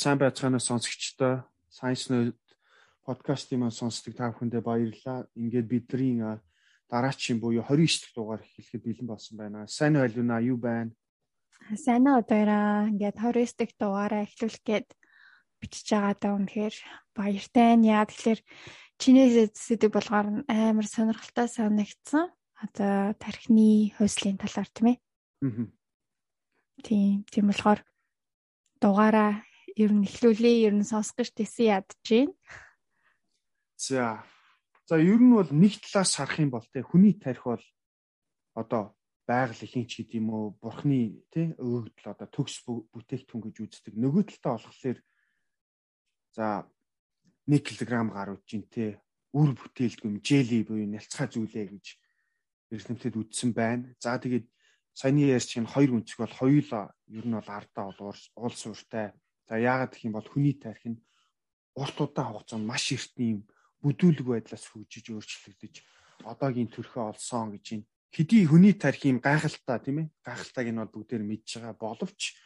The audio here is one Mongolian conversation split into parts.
сайн байцгаана сонсогчдоо Science Nerd подкастын маань сонсдог та бүхэндээ баярлалаа. Ингээд бидний дараачийн буюу 29 дахь дугаар эхлэхэд бэлэн болсон байна. Сайн байлуна юу байна? Сайн уу дээрээ ингээд 29 дахь дугаараа эхлүүлэх гээд бичиж байгаа даа үнэхээр баяртай. Яа тэгэхээр чинээс сэдв болгоор амар сонирхолтой санагдсан. Одоо тархины хөөслийн талаар тийм ээ. Тийм, тийм болохоор дугаараа ер нь эхлүүлээ ер нь сонсох гэж тэсэн ядж байна. За. За ер нь бол нэг талаас харах юм бол те хүний тарих бол одоо байгаль ихийн ч гэдэм үү бурхны тий өгөгдөл одоо төгс бүтээгдэхүүн гэж үздэг. Нөгөө талдаа болохоор за 1 кг гар үжин тий үр бүтээлгүй жели буюу нялцгай зүйлээ гэж эрдэмтэд үздсэн байна. За тэгээд саяны ярьж чинь хоёр үнцг бол хоёулаа ер нь бол ардаа бол уул сууртай За яагаад гэх юм бол хүний тарих нь урт удаан хугацаанд маш эртний юм бүдүүлэг байдлаас хөгжиж өөрчлөгдөж одоогийн төрхөө олсон гэж юм. Хэдий хүний тарих юм гайхалтай тийм ээ гайхалтайг нь бол бүгдээр мэдж байгаа боловч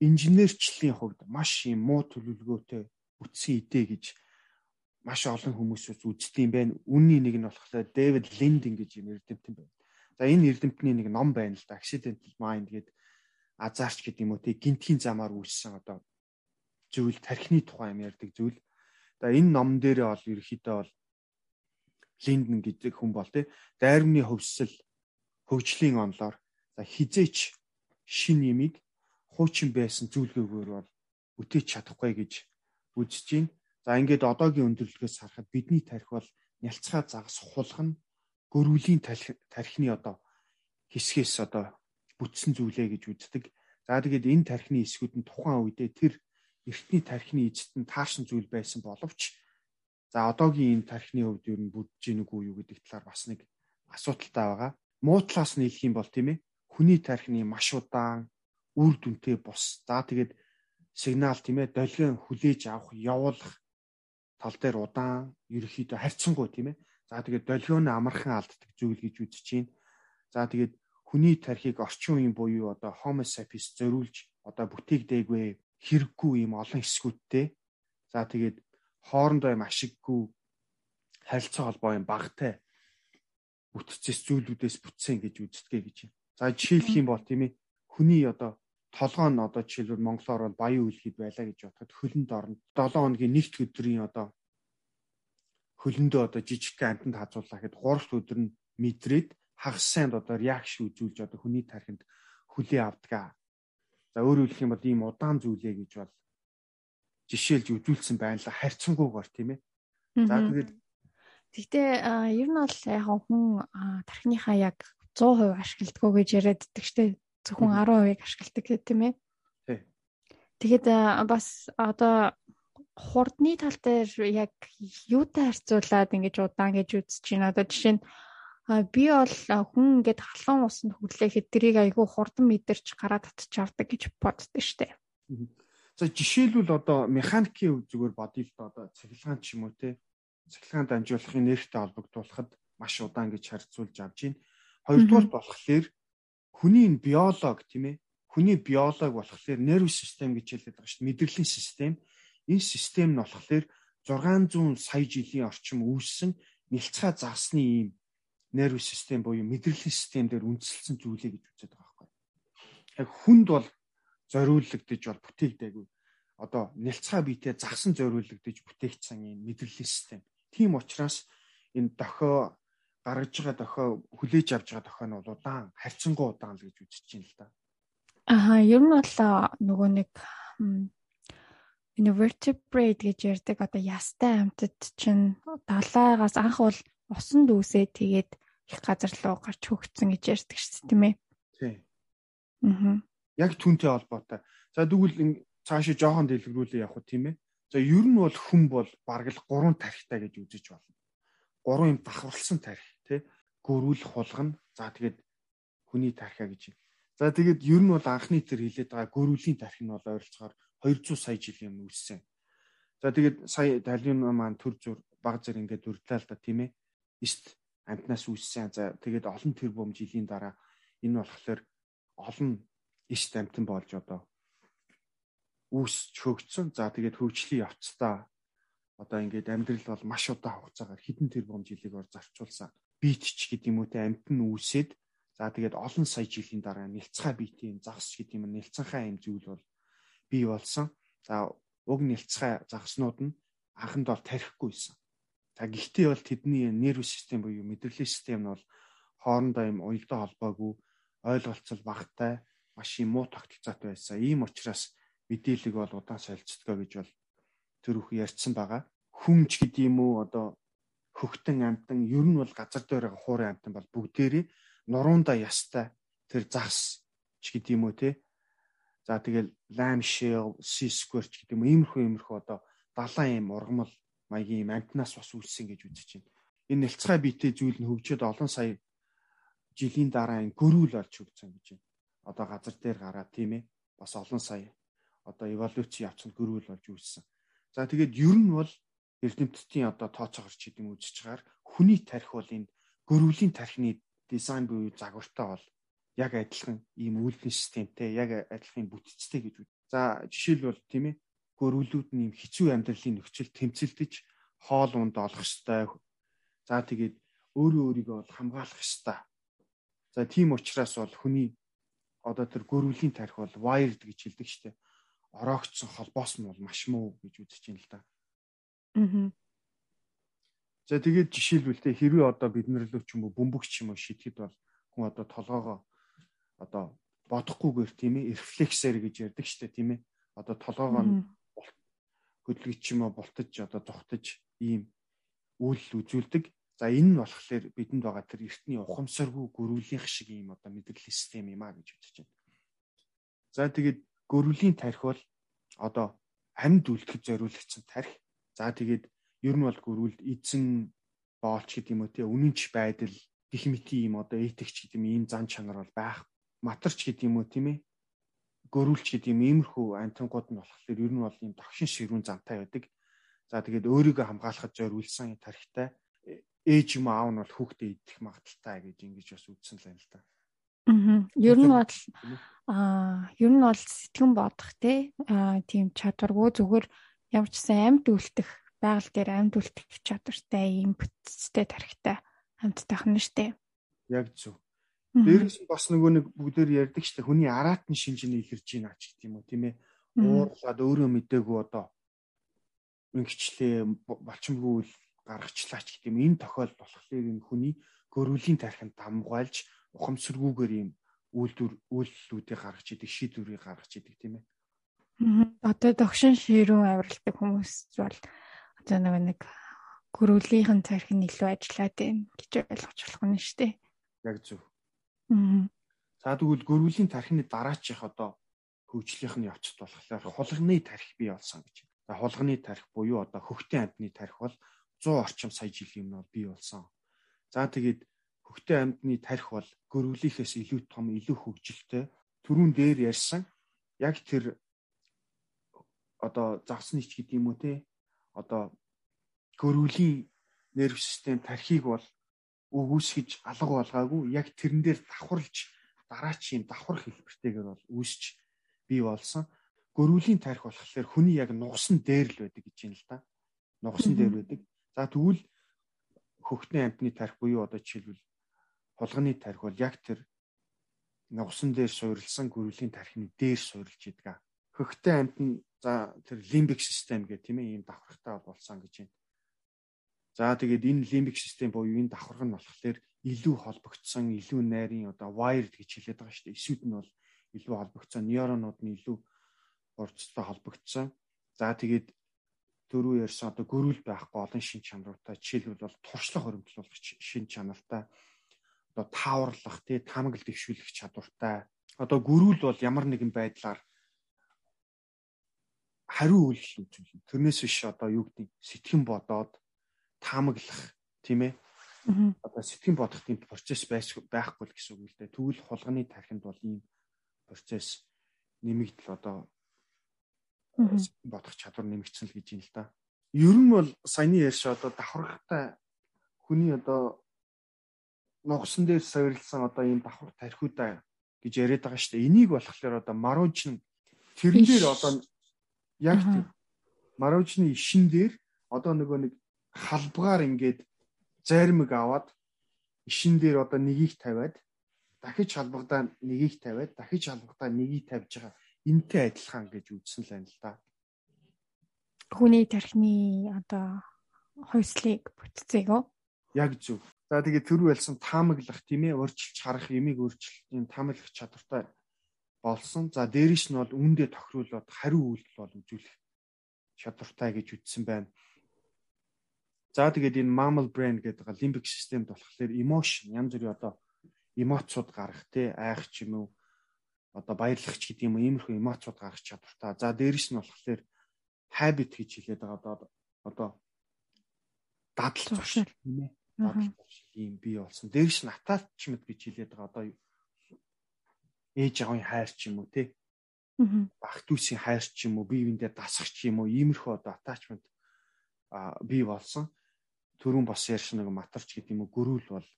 инженерчлэлийн хувьд маш юм муу төлөвлөгөөтэй бүтсэн идэ гэж маш олон хүмүүс үздэг юм байна. Үнний нэг нь болохоор Дэвид Линдин гэж юм эрдэмтэн байна. За энэ эрдэмтний нэг ном байна л да. Accidental Mind гэдэг азарч гэдэг юм уу тий гинтгийн замаар үүссэн одоо зүйл тархины тухай юм ярьдаг зүйл. За энэ ном дээрээ бол ерөөхдөө бол Линден гэдэг хүн бол тий дайрмны хөвсөл хөгжлийн онлоор за хизээч шин ямиг хуучин байсан зүйлгөөгөр бол үтээч чадахгүй гэж үзэж байна. За ингээд одоогийн өндөрлөгөөс харахад бидний тарих бол нялцгай загас хулгана гөрвлийн тархины одоо хэсгээс одоо бүтсэн зүйлээ гэж үздэг. За тэгээд энэ тархины эсгүүд нь тухайн үедээ тэр эртний тархины эзэд нь таашин зүйл байсан боловч за одоогийн энэ тархины хувьд юу бүдэж гинэг үү юу гэдэг талаар бас нэг асуудалтай байгаа. Муу талаас нь хэлэх юм бол тийм ээ хүний тархины маш удаан үр дүнтэй бус. За тэгээд сигнал тийм ээ долгион хүлээж авах явуулах тал дээр удаан ерөөхдөө харьцангуй тийм ээ. За тэгээд долгионы амархан алддаг зүйл гэж үзэж байна. За тэгээд хүний тархийг орчин үеийн буюу одоо Homo sapiens зориулж одоо бүтээгдээгүй хэрэггүй юм олон хэсгүүдтэй. За тэгээд хоорондоо юм ашиггүй харилцаа холбоо юм багтай бүтцээс зүйлүүдээс бүтсэн гэж үздэг гэж юм. За жишээлх юм бол тийм ээ хүний одоо толгоо нь одоо жишээлбэл монголоор бол баян үлгэд байлаа гэж бодоход хөлөнд орно. 7 хоногийн нэгд өдрийн одоо хөлөндөө одоо жижиг амтанд хазууллаа гэхэд 3 өдөр нь мэдрээд хагас санд одоо реакшн үзүүлж одоо хүний тархинд хүлээ авдаг За өөрөөр хэлэх юм бол ийм удаан зүйлээ гэж бол жишээлж үзүүлсэн байна л харьцангуйгаар тийм ээ. За тэгээд Гэхдээ ер нь бол яг хүн тархиныхаа яг 100% ашигладаг гэж яриад иддэг штэ зөвхөн 10% ашигладаг гэх тийм ээ. Тэгэхэд бас одоо хурдны тал дээр яг юутай харьцуулаад ингэж удаан гэж үзэж байна. Одоо жишээ нь би бол хүн ингээд халуун усанд хүлээхэд тэрийг айгүй хурдан мэдэрч гараад татчих авдаг гэж боддог штеп. За жишээлбэл одоо механикийн зүгээр бодъё л да одоо цахилгаан ч юм уу те? Цахилгаан дамжуулахын нэртэй холбогдуулахад маш удаан гэж харьцуулж авч байна. Хоёрдугаар болохоор хүний биолог тийм ээ? Хүний биолог болохоор нерв систем гэж хэлээд байгаа шүү мэдрэлийн систем. Энэ систем нь болохоор 600 сая жилийн орчим үүссэн нэлцгай заасны ийм нерв систем буюу мэдрэлийн систем дээр үндэслэлсэн зүйлээ гэж үздэг байгаа байхгүй. Яг хүнд бол зориуллагдж бол бүтээгдээгүй. Одоо нэлцгай биетэй загсан зориуллагдж бүтээгдсэн юм мэдрэлийн систем. Тийм учраас энэ дохио гаргаж байгаа дохио хүлээж авч байгаа дохио нь удаан харьцангуй удаан л гэж үзэж байна л да. Аа ер нь бол нөгөө нэг invertebrate гэж ярьдаг одоо ястай амьтад чинь далайгаас анх бол усанд үүсээ тэгээд их газар руу гарч хөгцсөн гэж ярьдаг шүү дээ тийм ээ. Тий. Аа. Яг түүнтэй холбоотой. За тэгвэл цаашаа жоохон дэлгэрүүлээ явах тийм ээ. За ер нь бол хүн бол бараг л гурван тарихтай гэж үзэж болно. Гурван юм давхарлсан тарих тий. Гөрүүл хулгана. За тэгээд хүний тархиа гэж. За тэгээд ер нь бол анхны тэр хилээд байгаа гөрүүлийн тарих нь бол ойролцоогоор 200 сая жилийн өмнө үүссэн. За тэгээд сая талын маань төр зүр баг зэрэг ингээд үрдлээ л да тийм ээ. Ист амтнаас үүссэн. За тэгээд олон тэрбум жилийн дараа энэ болохоор олон ишт амтан болж одоо үүсч хөгжсөн. За тэгээд хөгжлийн явцдаа одоо ингээд амьдрал бол маш удаан хугацаагаар хэдэн тэрбум жилийг ор зарчуулсан. Битч гэдэг юм уу те амьд нь үүсээд за тэгээд олон сая жилийн дараа нэлцгай биетийн загас гэдэг юм нэлцэнхай юм зүйл бол бий болсон. За уг нэлцгай загаснууд нь анханд бол тарихгүйсэн. За гэхдээ бол тэдний нерв систем буюу мэдрэлийн систем нь бол хоорондоо юм уялдаа холбоогүй ойлголцол багтай маш юм муу тогтолцоотой байсан. Ийм учраас мэдээлэг бол удаан солилцдгоо гэж бол тэр бүх ярьсан байгаа. Хүнч гэдэг юм уу одоо хөхтөн амтан ер нь бол газар дээр хуурын амтан бол бүгдээрээ нуруунда ястай тэр загс ч гэдэг юм уу те. За тэгэл lime shell, sea squirt гэдэг юм иймэрхүү иймэрхүү одоо далайн юм ургамал маягийн амтнаас бас үлссэн гэж үзэж байна. Энэ нэлцгай биетэй зүйл нь хөгжөөд олон сая жилийн дараа энэ гөрүүл болж хөгжсөн гэж байна. Одоо газар дээр гараад тийм ээ бас олон сая одоо эволюци явцанд гөрүүл болж үүссэн. За тэгээд ер нь бол эрдэмтдийн одоо тооцоогоор ч гэдэм үзэж чагаар хүний тарих бол энэ гөрвлийн тархины дизайн буюу загвартай бол яг адилхан ийм үйлдвэрлэлийн системтэй яг адилхан бүтцтэй гэж үү. За жишээлбэл тийм ээ гөрвлүүд нь ийм хэцүү амьдралын нөхцөл тэмцэлдэж хоол унд олох ёстой. За тэгээд өөрөө өөрийгөө бол хамгаалах ёстой. За тийм учраас бол хүний одоо тэр гөрвлийн тарих бол wired гэж хэлдэг штеп ороогдсон холбоос нь бол маш муу гэж үзэж байна л да. Аа. За тэгээд жишээлбэл те хэрвээ одоо бид нар л ч юм уу бөмбөгч юм уу шидэхэд бол хүн одоо толгоогоо одоо бодохгүйгээр тийм ээ рефлексээр гэж ярьдаг штэ тийм ээ одоо толгоогоо хөдөлгөж юм уу бултаж одоо зүхтаж ийм үйлдэл үзүүлдэг. За энэ нь болохоор бидэнд байгаа тэр эртний ухамсаргүй гөрүүлийнх шиг ийм одоо мэдрэлийн систем юм а гэж үзэж байна. За тэгээд гөрвлийн тарих бол одоо амьд үлдэхэд зориулагдсан тарих. За тэгээд ер нь бол гөрвөлд эзэн боолч гэдэг юм уу те үнэнч байдал гих мэти юм одоо этикч гэдэг юм ийм зан чанар бол байх. Матарч гэдэг юм уу тийм ээ. Гөрвөлч гэдэг юм иймэрхүү антингууд нь болохоор ер нь бол ийм тогшин ширүүн зантай байдаг. За тэгээд өөрийгөө хамгаалахад зориулсан тарихтай ээж юм аав нь бол хүүхдээ идэх магадaltaй гэж ингэж бас үздсэн л байна л да. Аа. Ер нь бол аа ер нь бол сэтгэн бодох те аа тийм чадваргүй зүгээр ямар ч сайн амьд үлдэх байгаль дээр амьд үлдэх чадвартай ийм бүтцтэй тарихтай амьдтайх нь штэ. Яг зөв. Дээрээс нь бас нөгөө нэг бүгдээр ярьдаг штэ хүний араатны шинжний илэрж байна ч гэдэг юм уу тийм ээ. Уурлаад өөрөө мдээгүй одоо ингэчлээ болчмгүй гаргачлаач гэдэг юм. Энэ тохиолдол болохоор энэ хүний гөрвлийн тархинд дамгуулж ухамсаргүйгээр ийм үйлдвэр үйллүүдийг гаргаж идэг шийдвэрийг гаргаж идэг тийм ээ. Одоо догшин ширүүн авиралдаг хүмүүс бол одоо нэг нэг гөрүүлийнхэн тарих нь илүү ажиллаад байна гэж ойлгож болох нь шүү дээ. Яг зөв. За тэгвэл гөрүүлийн тархины дараачих одоо хөгжлийнх нь явцд болохоор хулганы тарих бий болсон гэж. За хулганы тарих буюу одоо хөхтөн амьтны тарих бол 100 орчим сая жилийн өмнө бий болсон. За тэгээд хөхтөн амьдны тарих бол гөрвлийнхээс илүү том, илүү хөгжилтэй. Төрүүн дээр ярьсан яг тэр одоо завсны ч гэдэг юм уу те одоо гөрвлийн нерв систем тархийг бол өгөөсгөж алга болгаагүй яг тэрэн дээр давхарлж дараачийн давхар хэлбэртэйгээр бол үүсч бий болсон. Гөрвлийн тарих болохоор хүний яг нугасан дээр л байдаг гэж юм л да. Нугасан дээр байдаг. За тэгвэл хөхтний амтны тарих буюу одоо жишээлбэл хулганы тарих бол яг тэр нугсан дээр суурилсан гөрвлийн тархины дээр суурилж идэг. Хөхтэй амьд нь за тэр лимбик систем гэх тийм ээ ийм давхархтай болсон гэж байна. За тэгээд энэ лимбик систем буюу энэ давхарх нь болохоор илүү холбогдсон, илүү найрын одоо wired гэж хэлээд байгаа шүү дээ. Эсүүд нь бол илүү холбогдсон, нейронууд нь илүү урдцтай холбогдсон. За тэгээд дөрөв ярьсан одоо гөрүүл байхгүй олон шин чанартай жишээлбэл бол туршлага хөрөмтлүүлэх шин чанартай одоо тааварлах тий тамгал дэвшүүлэх чадвартай. Одоо гөрүүл бол ямар нэгэн байдлаар хариу үйлдэл үзүүлнэ. Тэрнээс биш одоо юу гэдэг сэтгэн бодоод таамаглах тийм ээ. Одоо сэтгэн бодох тийм процесс байхгүй л гэсэн үг л дээ. Тэгвэл хулганы тархинд бол ийм процесс нэмэгдэл одоо сэтгэн бодох чадвар нэмэгдсэн л гэж юм л да. Ер нь бол саяны ярьж одоо давхаргатай хүний одоо нугсан дээр савирлсан одоо ийм давхар тархиудаа гэж яриад байгаа шүү дээ. Энийг болохоор одоо марууч нь тэрэн дээр одоо Яг тийм. Маружны ишин дээр одоо нөгөө нэг халбгаар ингээд зармиг аваад ишин дээр одоо нёгийг тавиад дахиж халбагдаа нёгийг тавиад дахиж халбагдаа нёгийг тавьж байгаа энтэй адилхан гэж үзсэн л байна л да. Хүний тархины одоо хойслыг бүтцээг үү? Яг зөв. За тэгээ төр байлсан таамаглах тийм ээ урьдчилж харах ямиг өөрчлөлтийн таамаглах чадвартай болсон. За дээрэс нь бол үүндээ тохируулаад хариу үйлдэл бол үзүүлэх чадвартай гэж үзсэн байна. За тэгээд энэ mammal brain гэдэг лимбик системд болохоор emotion янз бүрийн одоо эмоцууд гарах те айх ч юм уу одоо баярлах ч гэдэг юм уу иймэрхүү эмоцууд гарах чадвартай. За дээрэс нь болохоор habit гэж хэлээд байгаа одоо одоо дадал туршил тийм ээ. Дадал туршил ийм бий болсон. Дээрэс нь attachment гэж хэлээд байгаа одоо ээж аавын хайр ч юм уу те. Бах дүүсийн хайр ч юм уу бие биендээ дасах ч юм уу иймэрхүү одоо attachment а бий болсон түрүүн бас ярьсан нэг матарч гэдэг юм уу гөрүүл бол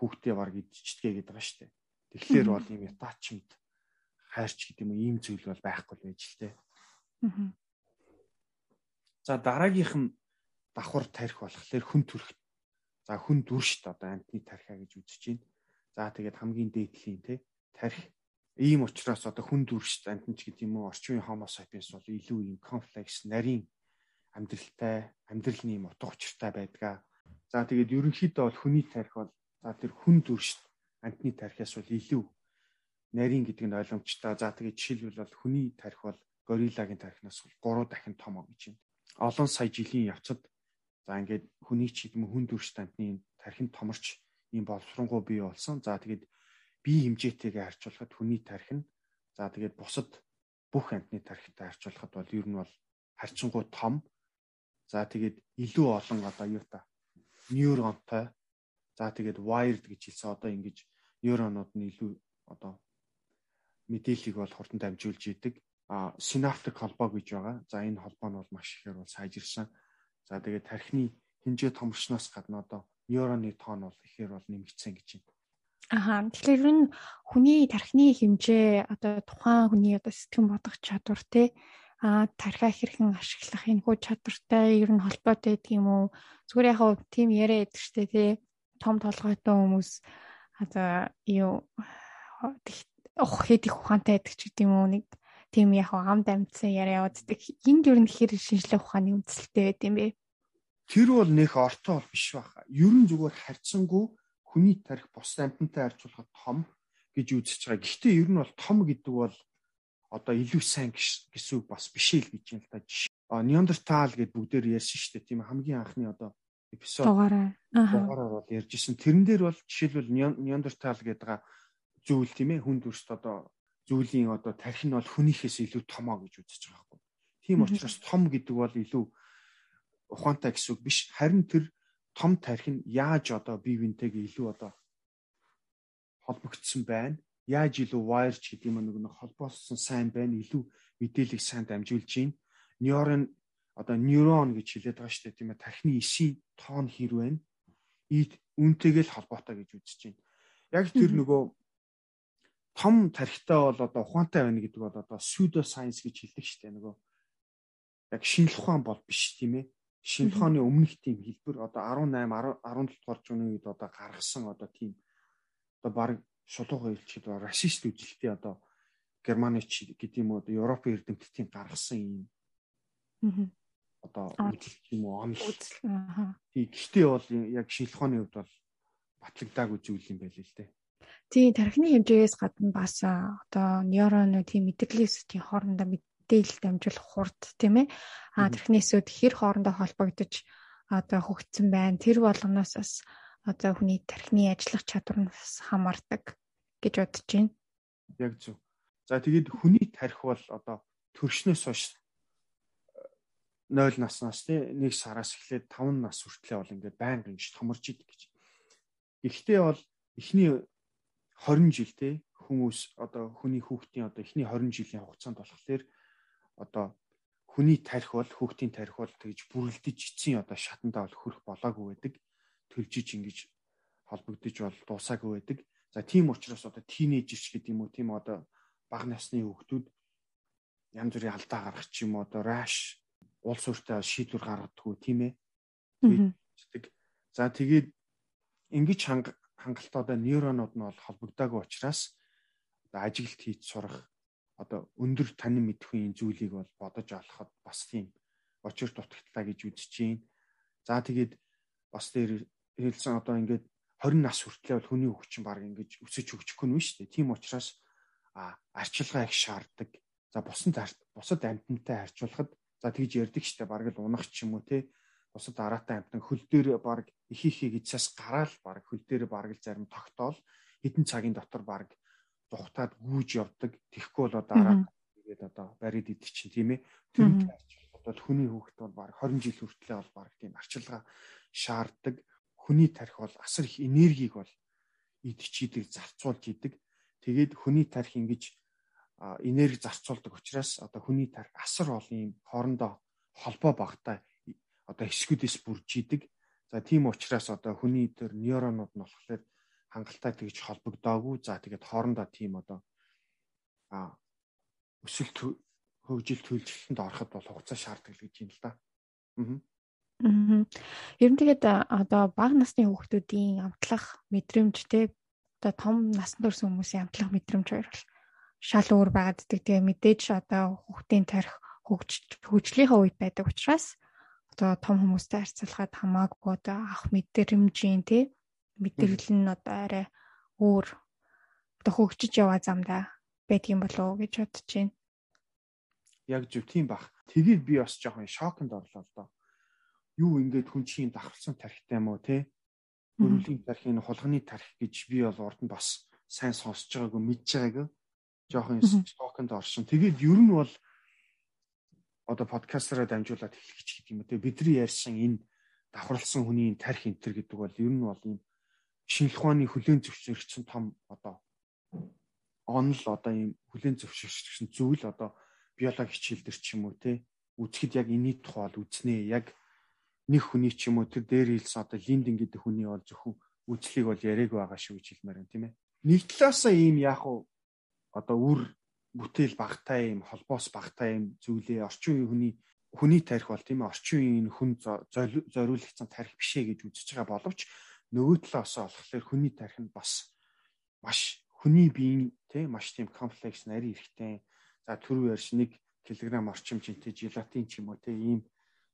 хүүхдээ баг идчихгээ гэдэг байгаа шүү дээ. Тэгэхээр бол ийм attachment хайрч гэдэг юм уу ийм зүйл бол байхгүй л байж л дээ. За дараагийнх нь давхар тарих болохоор хүн төрх. За хүн дүршт одоо антны тархиа гэж үзэж байна. За тэгээд хамгийн дээдлийн те тарих ийм учраас одоо хүн дүршт антнч гэдэг юм уу орчин үеийн homo sapiens бол илүү ийм комплекс нарийн амьдралтай, амьдралны юм утга учиртай байдгаа. За тэгээд ерөнхийдөө бол хүний тарих бол за тэр хүн дүршт амтны тарихаас бол илүү нарийн гэдэг нь ойлгомжтой. За тэгээд жишээлбэл бол хүний тарих бол горилагийн тарихнаас бол 3 дахин том гэж байна. Олон сая жилийн явцад за ингээд хүний ч гэдэм хүн дүршт амтны тархин томорч ийм боловсронгуй бий болсон. За тэгээд бие хэмжээтэйгээ харьцуулахад хүний тарих нь за тэгээд бусад бүх амтны тарихтай харьцуулахад бол ер нь бол харьцангуй том За тэгээд илүү олон одоо юу та нейронтой. За тэгээд wired гэж хэлсэн одоо ингэж нейронууд нь илүү одоо мэдээллийг бол хурдан дамжуулж идэг. А синаптик холбоо гэж байгаа. За энэ холбоо нь бол маш ихээр бол сайжирсан. За тэгээд тархины хэмжээ томрсноос гадна одоо нейроны тоон бол ихээр бол нэмэгдсэн гэж байна. Аха. Тэгэхээр энэ хүний тархины хэмжээ одоо тухайн хүний одоо сэтгэн бодох чадвар те а тархиа хэрхэн ашиглах энэ хүү чадвартай ер нь холбоотой гэдэг юм уу? Зүгээр яг хөө тийм яриа байдаг штэ тий. Том толгойтой хүмүүс одоо юу ох хэд их ухаантай байдаг ч гэдэг юм уу нэг тийм яг амд амьдсан яриа явагддаг. Энд ер нь хэр шинжлэх ухааны үндэслэлтэй байд юм бэ? Тэр бол нөх ортой бол биш баха. Ер нь зүгээр харьцангуй хүний тарих бус амьтантай харьцуулахад том гэж үзэж байгаа. Гэхдээ ер нь бол том гэдэг бол одоо илүү сайн гэсэн үг бас биш л гэж юм л та. А Неандертал гэд бүгдээр ярьсан шүү дээ. Тийм хамгийн анхны одоо эпизод дугаараа дугаараар бол ярьжсэн. Тэрэн дээр бол жишээлбэл Неандертал гэдэг зүйл тийм ээ хүн дүрст одоо зүйлийн одоо тарих нь бол хүнийхээс илүү томоо гэж үзэж байгаа байхгүй. Тийм учраас том гэдэг бол илүү ухаантай гэсэн үг биш. Харин тэр том тарих нь яаж одоо бие биентэйгээ илүү одоо холбогдсон байна яаж илүү wire ч гэдэг юм нэг холбоосон сайн байна илүү мэдээллийг сайн дамжуулж байна нейрон одоо нейрон гэж хэлээд байгаа шүү дээ. Тийм ээ тархины эсийн тоон хэр байна? Ийд үүнтэйгээ л холбоотой гэж үзэж байна яг тэр нөгөө том тархитай бол одоо ухаантай байна гэдэг бол одоо pseudo science гэж хэлдэг шүү дээ. Нөгөө яг шинжлэх ухаан бол биш тийм ээ. Шинжлэх ухааны өмнөх тийм хэлбэр одоо 18 17 дугаар зууны үед одоо гаргасан одоо тийм одоо баг шулуухан хэлчихэд расист үзэлтийн одоо германыч гэдэг юм уу Европын эрдэмтдийн гаргасан юм. Одоо үзэлт юм уу онл. Тий гэхдээ бол яг шилхооны хувьд бол батлагдаагүй зүйл юм байл л дээ. Тий тархины хэмжээс гадна бас одоо нейроны тийм мэдрэлийн хоорондоо мэдээлэл дамжуулах хурд тийм ээ. А тархины сүд хэр хоорондоо холбогдож одоо хөгжсөн байна? Тэр болгоноос бас одоо хүний тархины ажиллах чадвараас хамаардаг гэж бодож байна. Яг зөв. За тэгээд хүний тарих бол одоо төршнөөс хойш 0 наснаас тий 1 сараас эхлээд 5 нас хүртлэе бол ингээд байнга ингэж томорж идэг гэж. Гэхдээ бол эхний 20 жил тий хүмүүс одоо хүний хүүхдийн одоо эхний 20 жилийн хугацаанд болохоор одоо хүний тарих бол хүүхдийн тарих бол тэгж бүрлдэж эцсийн одоо шатандаа бол хөрөх болоогүй байдаг. Төлжиж ингэж холбогдож бол дуусаагүй байдаг. За тийм учраас одоо тийнейжерч гэдэг юм уу? Тийм одоо бага насны хүүхдүүд янз бүрийн алдаа гаргах ч юм уу? Одоо rash уул суурьтай шийдвэр гаргадаггүй тийм ээ. За тэгээд ингэж хангалттай одоо нейронууд нь бол холбогдоогүй учраас одоо ажиглалт хийж сурах одоо өндөр танин мэдхийн зүйлийг бол бодож олоход бас тийм очир дутагдлаа гэж үзэж байна. За тэгээд бас тэр хэлсэн одоо ингээд 20 нас хүртлэе бол хүний хөгжин баг ингэж өсөж хөгжихгүй нь шүү дээ. Тийм учраас а арчилгаа их шаарддаг. За бусад бусад амьтантай харьцуулахад за тэгж ярддаг дээ. Бараг л унах ч юм уу те бусад араатай амтан хөл дээр баг их их гизээс гараал баг хөл дээр баг л зарим тогтоол хэдэн цагийн дотор баг зүхтаад гүүж явдаг. Тэхгүй бол одоо араа тэгээд одоо барид идэх чинь тийм ээ. Тэр бол хүний хүүхэд бол баг 20 жил хүртлэе бол баг тийм арчилгаа шаарддаг. Хүний тарих бол асар их энергийг бол идчихийдэг, зарцуулж идэг. Тэгээд хүний тарих ингэж энерги зарцуулдаг учраас одоо хүний тарих асар олон юм хоорондоо холбоо багтай одоо хэсгүүдээс бүрж идэг. За тийм учраас одоо хүний төр нейронууд нь болохоор хангалттай тэгж холбогдоогүй. За тэгээд хоорондоо тийм одоо а өсөлт хөгжил төлөвлөлтөнд ороход бол хугацаа шаарддаг гэж юм л да. Аа. Ер нь тэгээд одоо бага насны хүүхдүүдийн амтлах мэдрэмж те одоо том насанд хүрсэн хүмүүсийн амтлах мэдрэмж хоёр бол шал өөр байгаад. Тэгээ мэдээж одоо хүүхдийн тарих хөгжлийнхөө үед байдаг учраас одоо том хүмүүстэй харьцуулахад хамаагүй одоо авах мэдрэмжийн тий мэдрэл нь одоо арай өөр одоо хөгжиж яваа замдаа байдгийн болов гэж бодож байна. Яг зөв тийм бах. Тэгээд би бас жоохон шоконд орлоо л доо. Юу ингээд хүн чинь давхарсан тархитай юм уу те? Өрөвлийн тархины хулганы тархи гэж би бол урд нь бас сайн сонсож байгаагүй мэдж байгаагүй. Жоохон шоконд орсон. Тэгээд ер нь бол одоо подкастаараа дамжуулаад хэлэх ч гэдэг юм те бидний ярьсан энэ давхарлсан хүний тарих энтер гэдэг бол ер нь бол юм шинжлэх ухааны хүлэн зөвшөөрөгчсөн том одоо онл одоо юм хүлэн зөвшөөрөгчсөн зүйл одоо биологи хичээл төр ч юм уу те үзэхэд яг энэний тухай бол үзнэ яг нэг хүний ч юм уу тэр дээр хэлсэн одоо линдинг гэдэг хүний бол зөвхөн үзлийг бол яриаг байгаа шүү гэж хэлмээр юм тийм ээ. Нэг талаасаа ийм яг одоо үр бүтээл багтай юм холбоос багтай юм зүйлээ орчин үеийн хүний хүний тарих бол тийм ээ орчин үеийн хүн зориулагдсан тарих бишээ гэж үзэж байгаа боловч нөгөө талаас болохоор хүний тарих нь бас маш хүний биеийн тийм маш тийм комплекс нарийн эрэхтэй за түрүү ярьж нэг килограмм орчим жинтэй желатин ч юм уу тийм ийм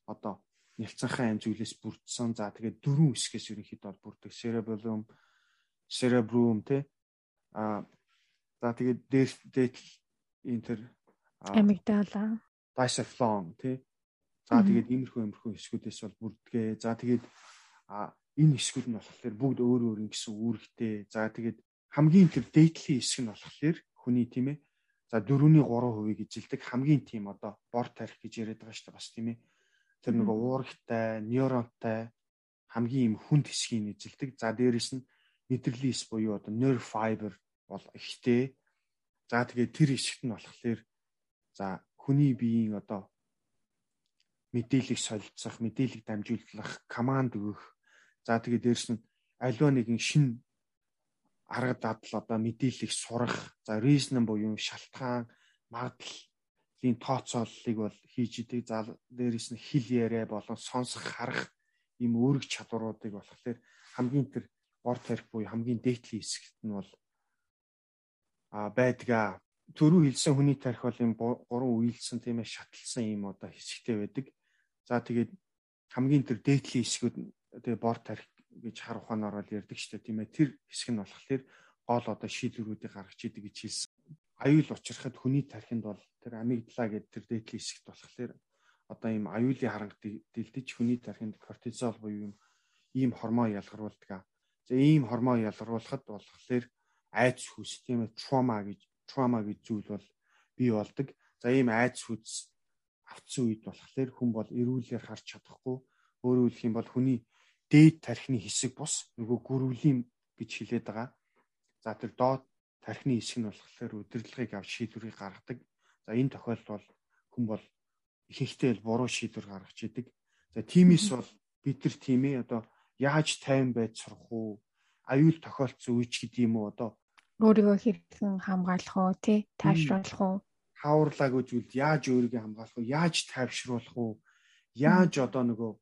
одоо нялцанхай аим зүйлээс бүрдсэн. За тэгээд дөрвөн хэсгээс ерөнхийдөө бол бүрдэг cerebellum cerebrum тийм а за тэгээд дээш энэ тэр амигдала дайсафлон тий за тэгээд иймэрхүү иймэрхүү хэсгүүдээс бол бүрдгээ за тэгээд а энэ хэсгүүд нь болохоор бүгд өөр өөр ингэсэн үүрэгтэй. За тэгээд хамгийн тэр дээдлийн хэсэг нь болохоор хүний тийм ээ. За 4-ний 3% эзэлдэг хамгийн тийм одоо бор тарих гэж яриад байгаа шүү дээ бас тийм ээ тэр нөгөө уурагтай нейронтай хамгийн юм хүнд хэсгийг эзэлдэг за дээрэс нь мэдрэлийн эс буюу одоо nerve fiber бол ихтэй За тэгээд тэр хэсэгт нь болохоор за хүний биеийн одоо мэдээллийг солилцох, мэдээллийг дамжуулах, команд өгөх. За тэгээд дээрэс нь аливаа нэгэн шин арга дадал одоо мэдээллийг сурах. За reason буюу шалтгаан, магадлалын тооцооллыг бол хийж идэг. За дээрэс нь хэл яриа болон сонсох, харах ийм өөрөг чадваруудыг болохоор хамгийн тэр бор тарих буюу хамгийн дээдлийн хэсэгт нь бол байдгаа. Төрүү хэлсэн хүний тарих бол юм гурван үйлсэн тийм ээ шатлсан юм одоо хэсэгтэй байдаг. За тэгээд хамгийн тэр дээдлийн хэсгүүд тэгээ бор тарих гэж хар ухаанаар бол ярьдаг шүү дээ тийм ээ. Тэр хэсэг нь болохоор гол одоо шийдвэрүүдийг гаргаж идэг гэж хэлсэн. Аюул учрахад хүний тархинд бол тэр амигдала гэдэг тэр дээдлийн хэсэгт болохоор одоо ийм аюулын харанг дэлдэж хүний тархинд кортизол буюу юм ийм гормон ялгаруулдаг. За ийм гормон ялгаруулахад болохоор айц хүс тийм ээ trauma гэж trauma гэж зүйл бол бий болдог. За ийм айц хүс автсан үед болохоор хүн бол эрүүлэр харж чадахгүй. Өөрөөр хэлэх юм бол хүний дээд тархины хэсэг бус нөгөө гүрвлийн гэж хэлээд байгаа. За тэр доод тархины хэсэг нь болохоор удирдлагыг авч шийдвэрийг гаргадаг. За энэ тохиолдолд бол хүн бол ихэнхдээ буруу шийдвэр гаргаж идэг. За тиймээс бол бид нар тийм ээ одоо яаж тайван байж сурах уу? Аюул тохиолдсон үеч гэдэг юм уу одоо өөрийгөө хэрхэн хамгаалах уу тий таашруулах уу хауурлаагүй зүйлд яаж өөрийгөө хамгаалах вэ? Яаж тайвшруулах вэ? Яаж одоо нөгөө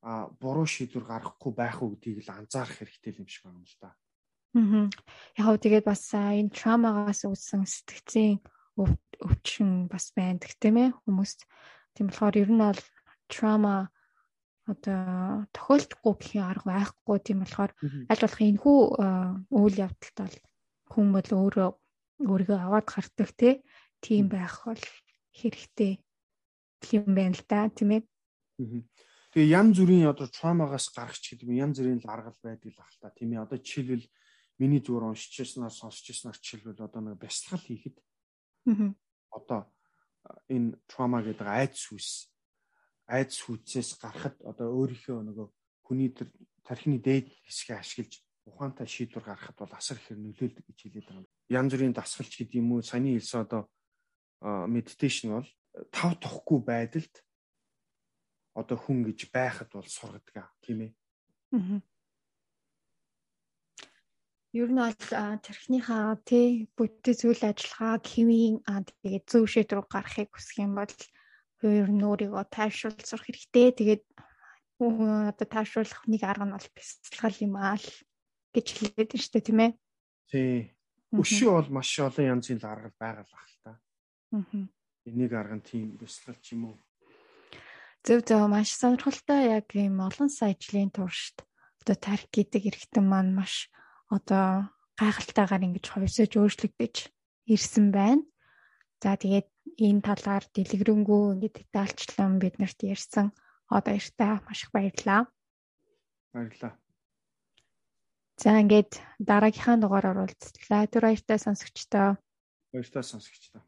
а буруу шийдвэр гаргахгүй байх уу гэдгийг л анзаарах хэрэгтэй юм шиг байна л да. Яг тэгээд бас энэ травмагаас үүссэн сэтгцийн өвчин бас байна гэх тийм ээ хүмүүст. Тийм болохоор ер нь бол траума одоо тохиолдохгүй гэх юм арга байхгүй тийм болохоор аль болох энэхүү үйл явдалт бол хүн бол өөрөө өөрийгөө аваад гардаг тийм байх бол хэрэгтэй юм байна л да тийм ээ. Тэгээ янз бүрийн одоо траумагаас гарах ч гэдэг юм янз бүрийн л аргал байдаг л ах та тийм ээ. Одоо жишээлбэл миний зүгээр уншиж яснаар сонсч яснаар жишээлбэл одоо нэг бясалгал хийхэд одоо энэ траума гэдэг айдс хүс айдс хүчээс гарахад одоо өөрийнхөө нөгөө хүний тэр тархины дээд хэсгээ ашиглаж ухаантай шийдвэр гаргахад бол асар ихээр нөлөөлдөг гэж хэлээд байгаа. Янз бүрийн дасгалч гэдэг юм уу, саяны хэлсэн одоо медитейшн бол тав тухгүй байдалд одоо хүн гэж байхад бол сургадаг тийм ээ. Аа. Ер нь бол тархиныхаа тий бүтэн зүйл ажиллагааг хэвийн тэгээд зөв шийдвэр гаргахыг хүсэх юм бол ер нь өөрийгөө тайвшруулж сурах хэрэгтэй. Тэгээд одоо тайвшруулах нэг арга нь бол бясалгал юм аа л гэж хэлээд байна шүү дээ тийм ээ. Тий. Өшөө бол маш олон янзын арга байгаа л ах л та. Аа. Энийг арга нь тийм бясалгал ч юм уу. Зөв зөв маш сонирхолтой яг ийм олон сая жилийн туршид одоо тарих гэдэг эргэтэн маань маш одоо гайхалтайгаар ингэж хувьсаж өөрчлөгдөж ирсэн байна. За тэгээд энэ талаар дэлгэрэнгүй ингэ детальчлан биднэрт ярьсан одоо баяртай маш их баярлалаа. Баярлалаа. За ингээд дараагийнхаа дугаараар уулзлаа. Түр баяртай сонсогчдоо. Баяртай сонсогчдоо.